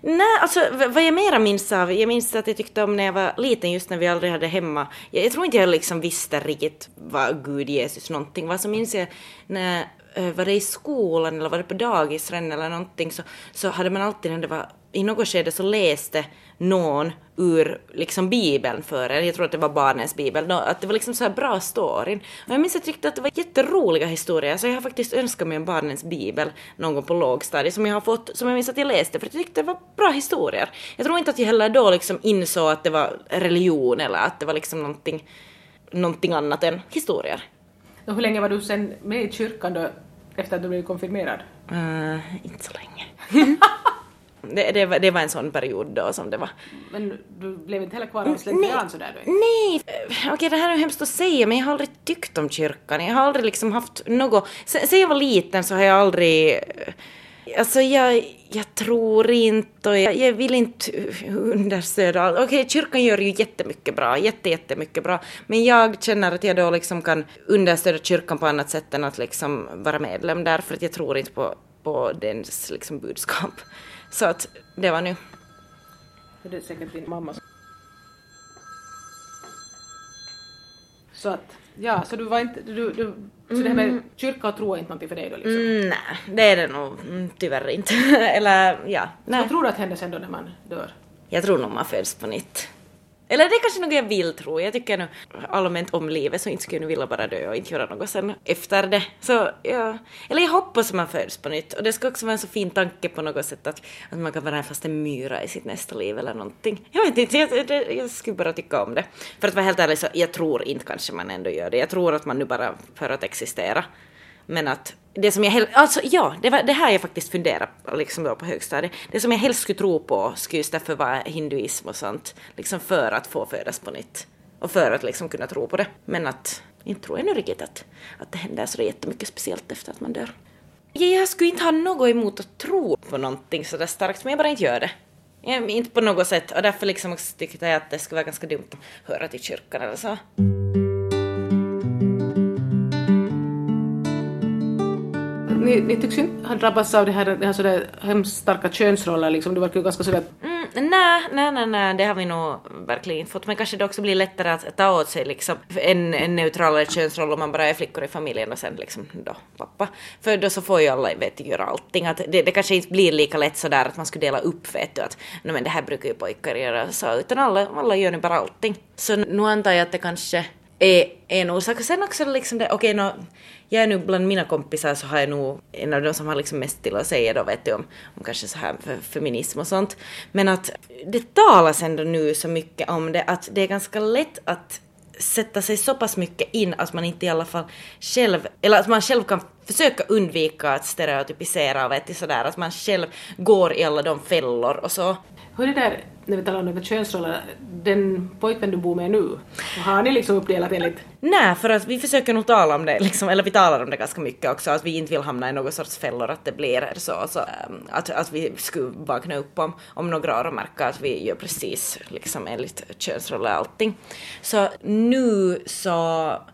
Nej, alltså vad jag mera minns av, jag minns att jag tyckte om när jag var liten, just när vi aldrig hade hemma, jag, jag tror inte jag liksom visste riktigt vad Gud, Jesus, någonting var, så minns jag när Eh, var det i skolan eller var det på dagis eller någonting så, så hade man alltid när det var i något skede så läste någon ur liksom bibeln för en, jag tror att det var barnens bibel, att det var liksom så här bra storyn. Och jag minns att jag tyckte att det var jätteroliga historier, så jag har faktiskt önskat mig en barnens bibel någon gång på lågstadiet som jag har fått, som jag minns att jag läste för jag tyckte det var bra historier. Jag tror inte att jag heller då liksom insåg att det var religion eller att det var liksom någonting, någonting annat än historier. Och hur länge var du sen med i kyrkan då efter att du blev konfirmerad? Uh, inte så länge. det, det, var, det var en sån period då som det var. Men du blev inte heller kvar av slentrian sådär då? Nej, okej okay, det här är hemskt att säga men jag har aldrig tyckt om kyrkan. Jag har aldrig liksom haft något... Sen jag var liten så har jag aldrig Alltså jag, jag tror inte och jag, jag vill inte understöda Okej, okay, kyrkan gör ju jättemycket bra, jätte, jättemycket bra. Men jag känner att jag då liksom kan understöda kyrkan på annat sätt än att liksom vara medlem där för att jag tror inte på, på dens liksom budskap. Så att det var nu. Det är säkert din mamma. Så att Ja, så du var inte, du, du, så det här med mm. kyrka och tro är inte någonting för dig då liksom? Mm, nej, det är det nog mm, tyvärr inte. Eller ja. Nej. Vad tror du att händer sen då när man dör? Jag tror nog man föds på nytt. Eller det är kanske något jag vill tro. Jag tycker nog allmänt om livet så inte skulle jag nu vilja bara dö och inte göra något sen efter det. Så ja, eller jag hoppas att man föds på nytt och det ska också vara en så fin tanke på något sätt att, att man kan vara fast en myra i sitt nästa liv eller någonting. Jag vet inte, jag, jag, jag skulle bara tycka om det. För att vara helt ärlig så jag tror inte kanske man ändå gör det. Jag tror att man nu bara för att existera. Men att det som jag helst, alltså ja, det var det här jag faktiskt funderade liksom då på högstadiet. Det som jag helst skulle tro på skulle just därför vara hinduism och sånt, liksom för att få födas på nytt. Och för att liksom kunna tro på det. Men att, inte tror jag nu riktigt att, att det händer så jättemycket speciellt efter att man dör. Jag skulle inte ha något emot att tro på någonting sådär starkt, men jag bara inte gör det. Jag, inte på något sätt och därför liksom också tyckte jag att det skulle vara ganska dumt att höra till kyrkan eller så. Ni, ni tycks ju inte ha drabbats av det här, det här sådär hemskt starka könsroller liksom. Du verkar ju ganska sådär... Mm, nej, nej, nej, nej, det har vi nog verkligen inte fått. Men kanske det också blir lättare att ta åt sig liksom en, en neutralare könsroll om man bara är flickor i familjen och sen liksom då pappa. För då så får ju alla vet göra allting. Att det, det kanske inte blir lika lätt sådär att man skulle dela upp vet du att no, men det här brukar ju pojkar göra så utan alla, alla gör nu bara allting. Så nu antar jag att det kanske är en orsak. Sen också liksom det, okej okay, no, jag är nu bland mina kompisar så har jag nog en av de som har liksom mest till att säga då vet du om, om kanske så här feminism och sånt. Men att det talas ändå nu så mycket om det att det är ganska lätt att sätta sig så pass mycket in att man inte i alla fall själv, eller att man själv kan försöka undvika att stereotypisera och vet du, sådär, att man själv går i alla de fällor och så. Hur är det där, när vi talar om könsroller, den pojkvän du bor med nu, har ni liksom uppdelat enligt? Nej, för att vi försöker nog tala om det, liksom, eller vi talar om det ganska mycket också, att vi inte vill hamna i någon sorts fällor, att det blir så, så ähm, att, att vi skulle vakna upp om, om några år och märka att vi gör precis liksom enligt könsroller och allting. Så nu så,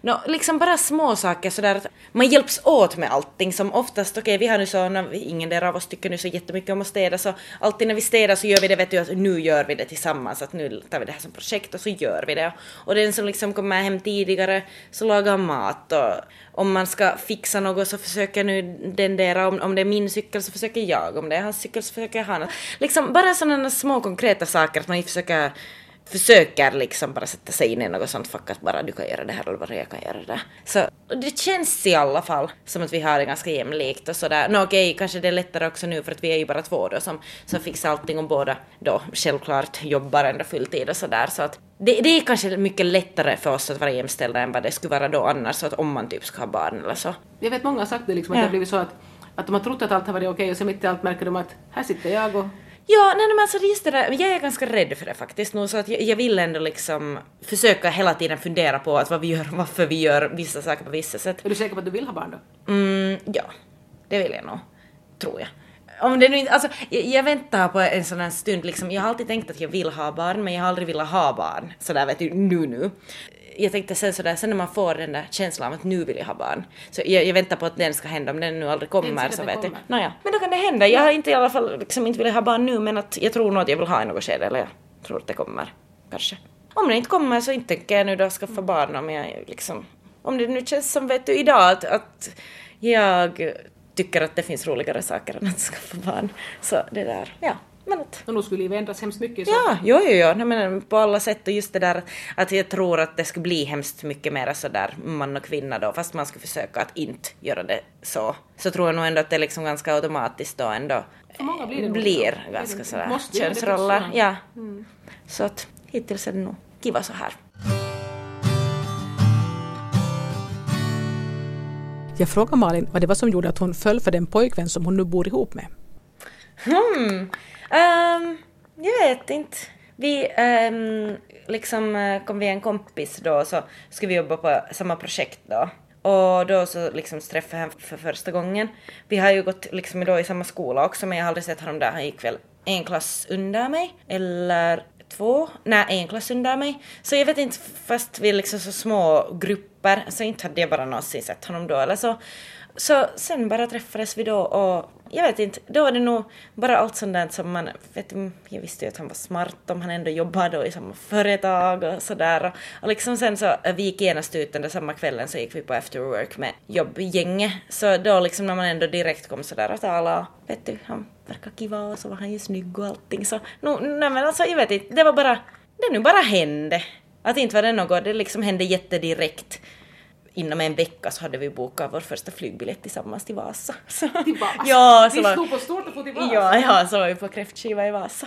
no, liksom bara små saker sådär att man hjälps åt med allting som oftast, okej okay, vi har nu så, ingen där av oss tycker nu så jättemycket om att städa så alltid när vi städar så gör vi det vet du att nu gör vi det tillsammans, att nu tar vi det här som projekt och så gör vi det. Och den som liksom kommer hem tidigare så lagar mat och om man ska fixa något så försöker nu den där, om, om det är min cykel så försöker jag, om det är hans cykel så försöker han. Liksom bara sådana små konkreta saker att man försöker försöker liksom bara sätta sig in i något sånt fack att bara du kan göra det här eller bara jag kan göra det. Så det känns i alla fall som att vi har det ganska jämlikt och sådär. Nå okej, kanske det är lättare också nu för att vi är ju bara två då som, som fixar allting och båda då självklart jobbar ändå fulltid och sådär så att det, det är kanske mycket lättare för oss att vara jämställda än vad det skulle vara då annars så att om man typ ska ha barn eller så. Jag vet många har sagt det liksom att ja. det har blivit så att att de har trott att allt har varit okej och så mitt i allt märker de att här sitter jag och Ja, nej, men alltså just det där, jag är ganska rädd för det faktiskt nu så att jag, jag, vill ändå liksom försöka hela tiden fundera på att vad vi gör, varför vi gör vissa saker på vissa sätt. Är du säker på att du vill ha barn då? Mm, ja, det vill jag nog, tror jag. Om det nu inte, alltså, jag, jag, väntar på en sån här stund liksom, jag har alltid tänkt att jag vill ha barn men jag har aldrig velat ha barn sådär vet du, nu nu jag tänkte sen sådär, sen när man får den där känslan av att nu vill jag ha barn, så jag, jag väntar på att den ska hända, om den nu aldrig kommer så vet jag. Nåja, men då kan det hända. Jag har inte i alla fall liksom inte velat ha barn nu, men att jag tror nog att jag vill ha i något skede, eller jag tror att det kommer, kanske. Om det inte kommer så inte tänker jag nu då skaffa barn om jag liksom, om det nu känns som vet du idag att, att jag tycker att det finns roligare saker än att skaffa barn. Så det där, ja. Men att... Och nu skulle livet ändras hemskt mycket. Så. Ja, jo, jo, jo. Nej, men på alla sätt och just det där att jag tror att det skulle bli hemskt mycket mer sådär man och kvinna då, fast man skulle försöka att inte göra det så. Så tror jag nog ändå att det liksom ganska automatiskt då ändå För många blir, det blir det ganska sådär könsroller. Ja. Mm. Så att hittills är det nog kiva så här. Jag frågade Malin vad det var som gjorde att hon föll för den pojkvän som hon nu bor ihop med. Hmm. Um, jag vet inte. Vi um, liksom eh, kom vi en kompis då så skulle vi jobba på samma projekt då. Och då så liksom träffade jag honom för första gången. Vi har ju gått liksom då i samma skola också men jag har aldrig sett honom där. Han gick väl en klass under mig eller två, nej en klass under mig. Så jag vet inte, fast vi är liksom så små grupper så inte hade jag bara någonsin sett honom då eller så. Så sen bara träffades vi då och jag vet inte, då var det nog bara allt sånt där som man, vet mm, jag visste ju att han var smart om han ändå jobbade i samma företag och sådär. Och, och liksom sen så, eh, vi gick genast ut den där samma kvällen så gick vi på after work med jobbgänget så då liksom när man ändå direkt kom sådär och talade vet du, han verkar kiva och så var han ju snygg och allting så, nu, nej men alltså jag vet inte, det var bara, det nu bara hände. Att inte var det något, det liksom hände jättedirekt inom en vecka så hade vi bokat vår första flygbiljett tillsammans till Vasa. Så, till Vasa? Ja, så vi stod på stort och få till Vasa? Ja, ja, så var vi på kräftskiva i Vasa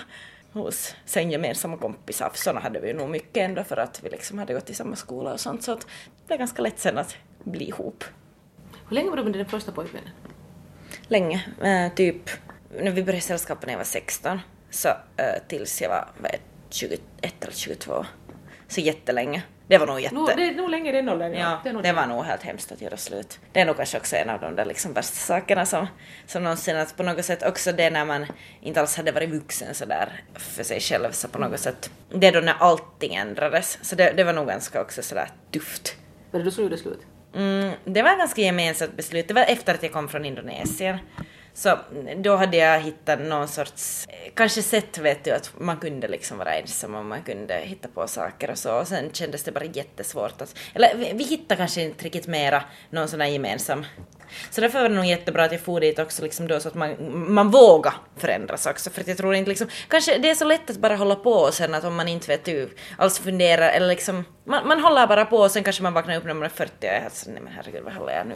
hos sen gemensamma kompisar, för sådana hade vi nog mycket ändå för att vi liksom hade gått i samma skola och sånt så att det blev ganska lätt sen att bli ihop. Hur länge var du med din första pojkvän? Länge, äh, typ när vi började sällskapa när jag var 16 så äh, tills jag var, var 21 eller 22. Så jättelänge. Det var nog jätte... No, det är nog länge i den åldern. Ja, det, är nog det var nog helt hemskt att göra slut. Det är nog kanske också en av de där liksom värsta sakerna som, som någonsin, att på något sätt också det när man inte alls hade varit vuxen sådär för sig själv så på något sätt, det är då när allting ändrades. Så det, det var nog ganska också sådär tufft. Var det du som gjorde slut? Mm, det var ett ganska gemensamt beslut. Det var efter att jag kom från Indonesien. Så mm, då hade jag hittat någon sorts, eh, kanske sett vet du att man kunde liksom vara ensam och man kunde hitta på saker och så och sen kändes det bara jättesvårt att, eller vi, vi hittade kanske inte riktigt mera någon sån där gemensam. Så därför var det nog jättebra att jag for dit också liksom då så att man, man vågar förändras också för att jag tror inte liksom, kanske det är så lätt att bara hålla på och sen att om man inte vet du alls funderar eller liksom, man, man håller bara på och sen kanske man vaknar upp när man är 40 och är alltså, så, nej men herregud vad håller jag nu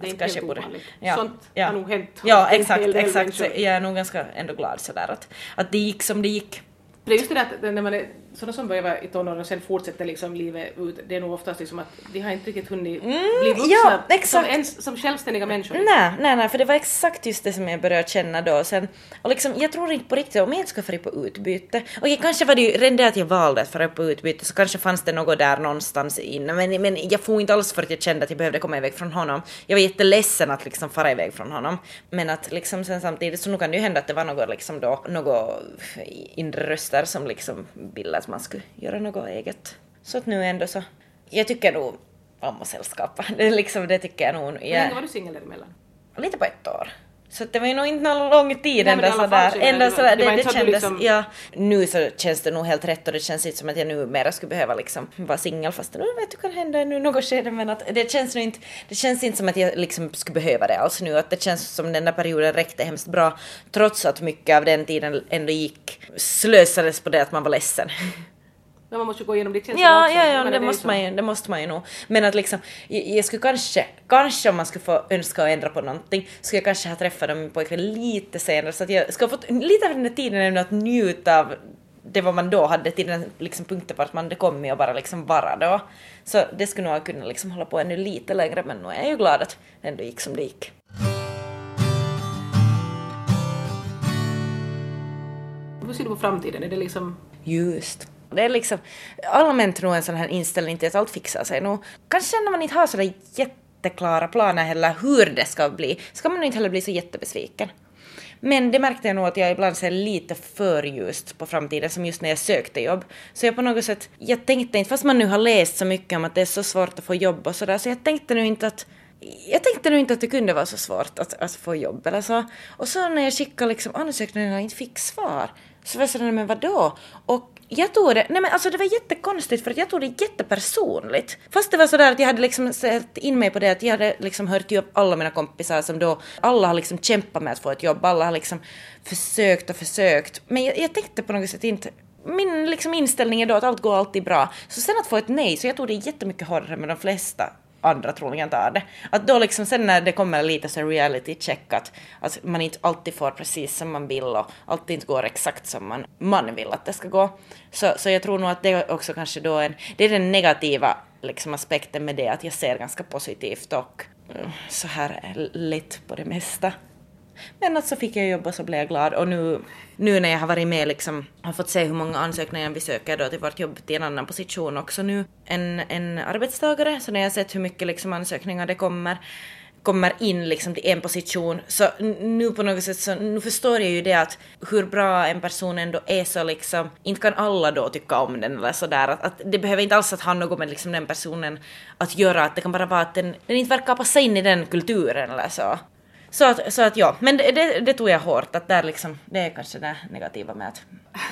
det är Alltså, inte helt ovanligt. ja, Sånt ja. har nog hänt. Ja, exakt, exakt. Jag är nog ganska ändå glad sådär att, att det gick som det gick. Det är just det där att när man är sådana som börjar vara i tonåren och sen fortsätter liksom livet ut, det är nog oftast liksom att de har inte riktigt hunnit bli vuxna Mm, ja, som, ens, som självständiga människor. Nej, nej, nej, för det var exakt just det som jag började känna då. Sen, och liksom, jag tror inte på riktigt, om jag inte skulle fara på utbyte, och jag, kanske var det ju redan det att jag valde att fara på utbyte, så kanske fanns det något där någonstans inne, men, men jag får inte alls för att jag kände att jag behövde komma iväg från honom. Jag var jätteledsen att liksom fara iväg från honom, men att liksom sen samtidigt så nu kan det ju hända att det var något liksom då, något inre röster som liksom ville att man skulle göra något eget. Så att nu ändå så, jag tycker nog om att sällskapa. Det, liksom, det tycker jag nog. Hur Jag, länge var du singel däremellan? lite på ett år. Så det var ju nog inte någon lång tid Nej, fall sådär. var- sådär, det det, det kändes, liksom- ja. Nu så känns det nog helt rätt och det känns inte som att jag nu mera skulle behöva liksom vara singel fast nu vet du kan hända nu något skede men att det känns nu inte, det känns inte som att jag liksom skulle behöva det alls nu att det känns som den där perioden räckte hemskt bra trots att mycket av den tiden ändå gick slösades på det att man var ledsen. Men man måste ju gå igenom ditt känslor Ja, också. ja, ja, menar, det är måste, man ju, det måste man ju nog. Men att liksom, jag, jag skulle kanske, kanske om man skulle få önska och ändra på någonting, skulle jag kanske ha träffat min pojkvän lite senare så att jag skulle ha fått lite av den här tiden ändå att njuta av det vad man då hade till den liksom punkten vart man hade kommit och bara liksom vara då. Så det skulle nog ha kunnat liksom hålla på ännu lite längre men nu är jag ju glad att det ändå gick som det gick. Hur ser du på framtiden? Är det liksom... Just. Det är liksom allmänt nog en sån här inställning till att allt fixar sig nog. Kanske när man inte har sådär jätteklara planer heller hur det ska bli, ska man nog inte heller bli så jättebesviken. Men det märkte jag nog att jag ibland ser lite för ljust på framtiden, som just när jag sökte jobb. Så jag på något sätt, jag tänkte inte, fast man nu har läst så mycket om att det är så svårt att få jobb och sådär, så jag tänkte nu inte att jag tänkte nu inte att det kunde vara så svårt att, att få jobb eller så. Och så när jag skickade liksom ah, ansökningarna och inte fick svar, så var jag sådär, men vadå? Och jag tog det, nej men alltså det var jättekonstigt för att jag tog det jättepersonligt. Fast det var sådär att jag hade liksom sett in mig på det att jag hade liksom hört ju upp alla mina kompisar som då, alla har liksom kämpat med att få ett jobb, alla har liksom försökt och försökt. Men jag, jag tänkte på något sätt inte, min liksom inställning är då att allt går alltid bra. Så sen att få ett nej, så jag tog det jättemycket hårdare med de flesta andra troligen tar det. Att då liksom sen när det kommer lite så reality check att, att man inte alltid får precis som man vill och alltid inte går exakt som man, man vill att det ska gå. Så, så jag tror nog att det också kanske då en, det är den negativa liksom aspekten med det att jag ser ganska positivt och eh, så här lätt på det mesta. Men att så fick jag jobb och så blev jag glad. Och nu, nu när jag har varit med liksom, har fått se hur många ansökningar vi söker då till vårt jobb till en annan position också nu. En, en arbetstagare, så när jag har sett hur mycket liksom ansökningar det kommer kommer in liksom till en position så nu på något sätt så nu förstår jag ju det att hur bra en person ändå är så liksom inte kan alla då tycka om den eller sådär. Att, att det behöver inte alls att ha något med liksom den personen att göra att det kan bara vara att den, den inte verkar passa in i den kulturen eller så. Så att, så att ja, men det, det, det tog jag hårt att där liksom, det är kanske det negativa med att,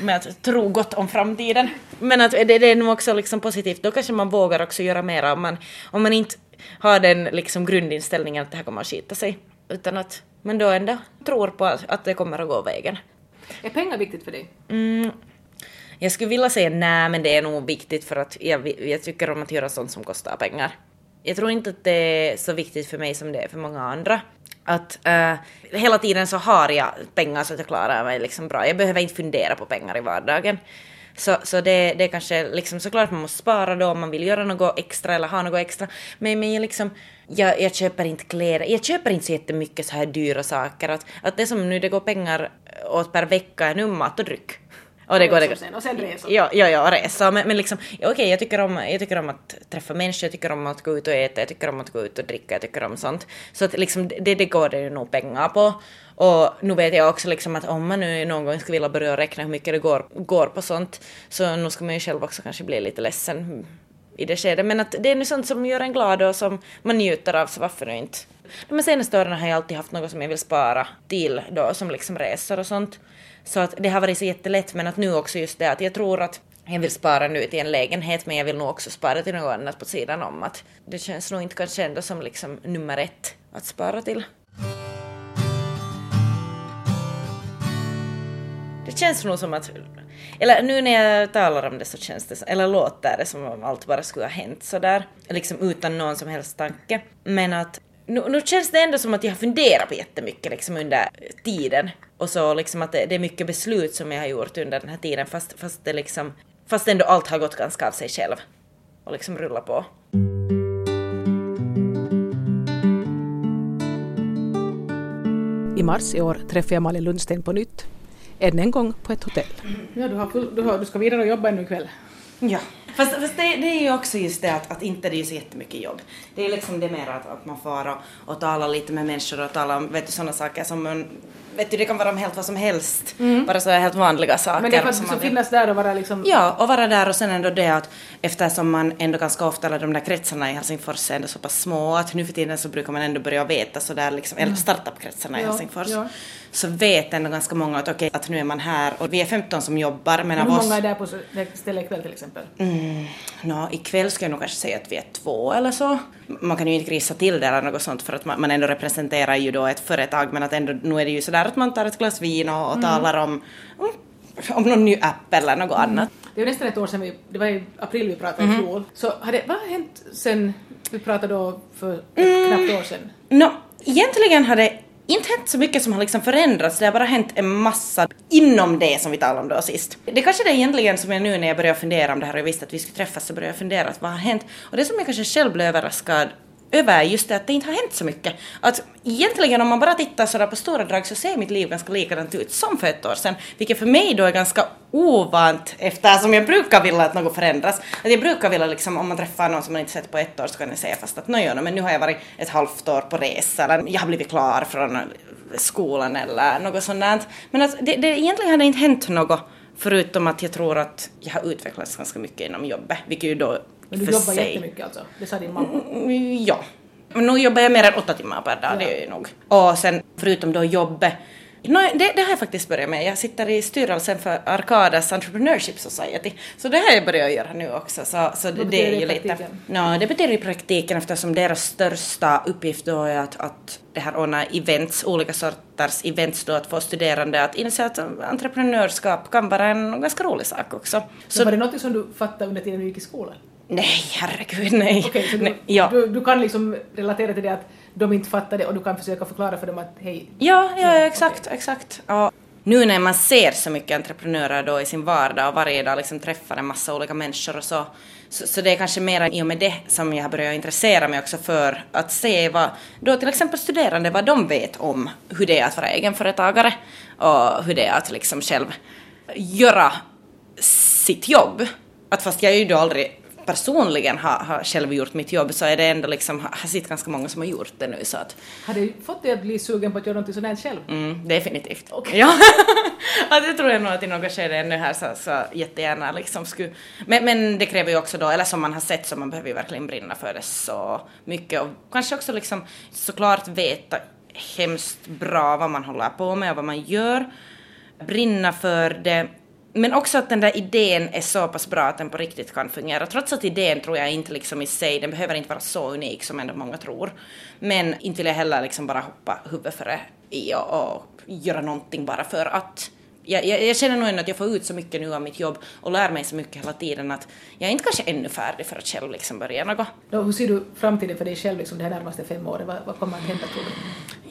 med att tro gott om framtiden. Men att det, det är nog också liksom positivt, då kanske man vågar också göra mera om man, om man inte har den liksom grundinställningen att det här kommer att skita sig. Utan att man då ändå tror på att, att det kommer att gå vägen. Är pengar viktigt för dig? Mm, jag skulle vilja säga nej, men det är nog viktigt för att jag, jag tycker om att göra sånt som kostar pengar. Jag tror inte att det är så viktigt för mig som det är för många andra. Att uh, hela tiden så har jag pengar så att jag klarar mig liksom bra. Jag behöver inte fundera på pengar i vardagen. Så, så det, det är kanske liksom såklart man måste spara då om man vill göra något extra eller ha något extra. Men, men jag liksom, jag, jag köper inte kläder, jag köper inte så jättemycket så här dyra saker. Att, att det som nu det går pengar åt per vecka är nu mat och dryck. Och det går det. Sen, och sen resor. Ja, ja, ja, resa. Men, men liksom, okej, jag, tycker om, jag tycker om att träffa människor, jag tycker om att gå ut och äta, jag tycker om att gå ut och dricka, jag tycker om sånt. Så att liksom, det, det går det ju nog pengar på. Och nu vet jag också liksom att om man nu någon gång skulle vilja börja räkna hur mycket det går, går på sånt, så nu ska man ju själv också kanske bli lite ledsen i det skedet. Men att det är nu sånt som gör en glad och som man njuter av, så varför nu inte? De senaste åren har jag alltid haft något som jag vill spara till då, som liksom resor och sånt. Så att det har varit så jättelätt, men att nu också just det att jag tror att jag vill spara nu till en lägenhet, men jag vill nog också spara till något annat på sidan om. Att det känns nog inte kanske ändå som liksom nummer ett att spara till. Det känns nog som att, eller nu när jag talar om det så känns det, eller låter det som om allt bara skulle ha hänt sådär, liksom utan någon som helst tanke. Men att nu, nu känns det ändå som att jag har funderat på jättemycket liksom under tiden och så liksom att det, det är mycket beslut som jag har gjort under den här tiden fast, fast det liksom, fast ändå allt har gått ganska av sig själv och liksom rullat på. I mars i år träffade jag Malin Lundsten på nytt, än en gång på ett hotell. Ja, du, har full, du, har, du ska vidare och jobba ännu ikväll. Ja. Fast, fast det, det, är ju också just det att, att inte det är så jättemycket jobb. Det är liksom det mer att, att man får och, och tala lite med människor och tala om vet du, sådana saker som man vet du, det kan vara om helt vad som helst. Mm. Bara så helt vanliga saker. Men det att liksom finnas där och vara liksom... Ja, och vara där och sen ändå det att eftersom man ändå ganska ofta, eller de där kretsarna i Helsingfors är ändå så pass små att nu för tiden så brukar man ändå börja veta sådär liksom, eller startup-kretsarna i ja, Helsingfors. Ja. Så vet ändå ganska många att okej, okay, att nu är man här och vi är 15 som jobbar men av oss... Hur många är där på stället ikväll till exempel? Mm, no, ikväll ska jag nog kanske säga att vi är två eller så. Man kan ju inte grisa till det eller något sånt för att man, man ändå representerar ju då ett företag men att ändå nu är det ju sådär att man tar ett glas vin och, och mm. talar om, om, om någon ny app eller något mm. annat. Det är nästan ett år sedan vi, det var i april vi pratade mm. i fjol, så har det, vad har hänt sen vi pratade då för ett mm. knappt år sedan? No, egentligen har det inte hänt så mycket som har liksom förändrats, det har bara hänt en massa inom det som vi talade om då sist. Det kanske det är egentligen som jag nu när jag börjar fundera om det här och jag visste att vi skulle träffas så började jag fundera att vad har hänt? Och det som jag kanske själv blev överraskad över just det att det inte har hänt så mycket. Att egentligen om man bara tittar sådär på stora drag så ser mitt liv ganska likadant ut som för ett år sedan, vilket för mig då är ganska ovant eftersom jag brukar vilja att något förändras. Att jag brukar vilja liksom om man träffar någon som man inte sett på ett år så kan jag säga fast att no, men nu har jag varit ett halvt år på resa eller jag har blivit klar från skolan eller något sånt Men att det, det egentligen har det inte hänt något förutom att jag tror att jag har utvecklats ganska mycket inom jobbet, vilket ju då men du jobbar sig. jättemycket alltså? Det sa din mamma? Mm, ja. Men nu jobbar jag mer än åtta timmar per dag, ja. det är ju nog. Och sen förutom då jobbet No, det, det, har jag faktiskt börjat med. Jag sitter i styrelsen för Arcadas Entrepreneurship Society. Så det har jag börjat göra nu också. Så, så det, det är ju lite... No, det betyder i praktiken eftersom deras största uppgift då är att, att det här ordna events, olika sorters events då att få studerande att inse att entreprenörskap kan vara en ganska rolig sak också. Så, så var det något som du fattade under tiden du gick i skolan? Nej, herregud nej. Okej, så du, nej, ja. du, du, kan liksom relatera till det att de inte fattar det och du kan försöka förklara för dem att hej. Ja, ja, ja exakt, okay. exakt. Ja. Nu när man ser så mycket entreprenörer då i sin vardag och varje dag liksom träffar en massa olika människor och så, så, så det är kanske mer i och med det som jag har börjat intressera mig också för att se vad då till exempel studerande, vad de vet om hur det är att vara egenföretagare och hur det är att liksom själv göra sitt jobb. Att fast jag är ju då aldrig personligen har, har själv gjort mitt jobb så är det ändå liksom, har sett ganska många som har gjort det nu så att... Har det fått dig att bli sugen på att göra något sådant själv? Mm, definitivt. Okay. Ja. ja, det tror jag nog att i något skede ännu här så, så jättegärna liksom skulle... Men, men det kräver ju också då, eller som man har sett så man behöver ju verkligen brinna för det så mycket och kanske också liksom såklart veta hemskt bra vad man håller på med och vad man gör. Brinna för det men också att den där idén är så pass bra att den på riktigt kan fungera. Trots att idén tror jag inte liksom i sig, den behöver inte vara så unik som ändå många tror. Men inte vill jag heller liksom bara hoppa huvudet före i och, och göra någonting bara för att jag, jag, jag, känner nog ändå att jag får ut så mycket nu av mitt jobb och lär mig så mycket hela tiden att jag är inte kanske ännu färdig för att själv liksom börja något. Då, hur ser du framtiden för dig själv liksom de här närmaste fem åren? Vad, vad kommer att hända tror du?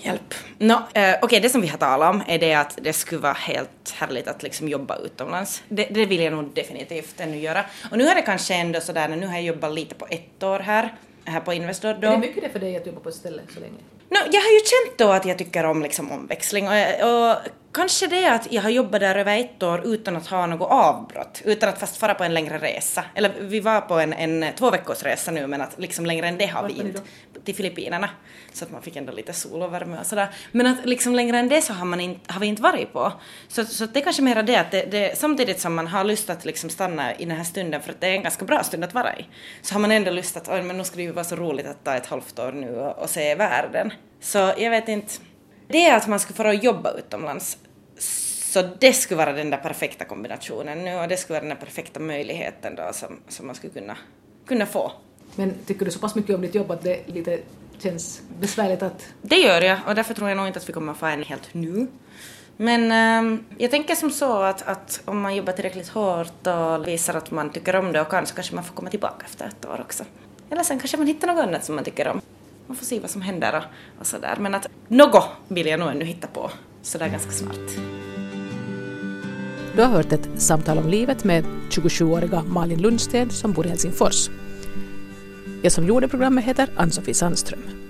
Hjälp. No, eh, Okej, okay, det som vi har talat om är det att det skulle vara helt härligt att liksom jobba utomlands. Det, det vill jag nog definitivt ännu göra. Och nu är det kanske ändå sådär, nu har jag jobbat lite på ett år här, här på Investor då. Är det mycket det för dig att jobba på ett ställe så länge? No, jag har ju känt då att jag tycker om liksom omväxling och, och kanske det att jag har jobbat där över ett år utan att ha något avbrott, utan att fast fara på en längre resa. Eller vi var på en, en två veckors resa nu men att liksom längre än det har vi inte. Till Filippinerna. Så att man fick ändå lite sol och värme och sådär. Men att liksom längre än det så har, man inte, har vi inte varit på. Så, så det är kanske mera det att det, det, samtidigt som man har lust att liksom stanna i den här stunden för att det är en ganska bra stund att vara i. Så har man ändå lust att oj men nu ska det ju vara så roligt att ta ett halvt år nu och, och se världen. Så jag vet inte. Det är att man skulle få jobba utomlands. Så det skulle vara den där perfekta kombinationen nu och det skulle vara den där perfekta möjligheten då som, som man skulle kunna, kunna få. Men tycker du så pass mycket om ditt jobb att det lite känns besvärligt att... Det gör jag och därför tror jag nog inte att vi kommer att få en helt nu. Men ehm, jag tänker som så att, att om man jobbar tillräckligt hårt och visar att man tycker om det och kan så kanske man får komma tillbaka efter ett år också. Eller sen kanske man hittar något annat som man tycker om. Man får se vad som händer och, och sådär. Men att något vill jag nog ännu hitta på sådär ganska snart. Du har hört ett samtal om livet med 27-åriga Malin Lundsted som bor i Helsingfors. Jag som gjorde programmet heter Ann-Sofie Sandström.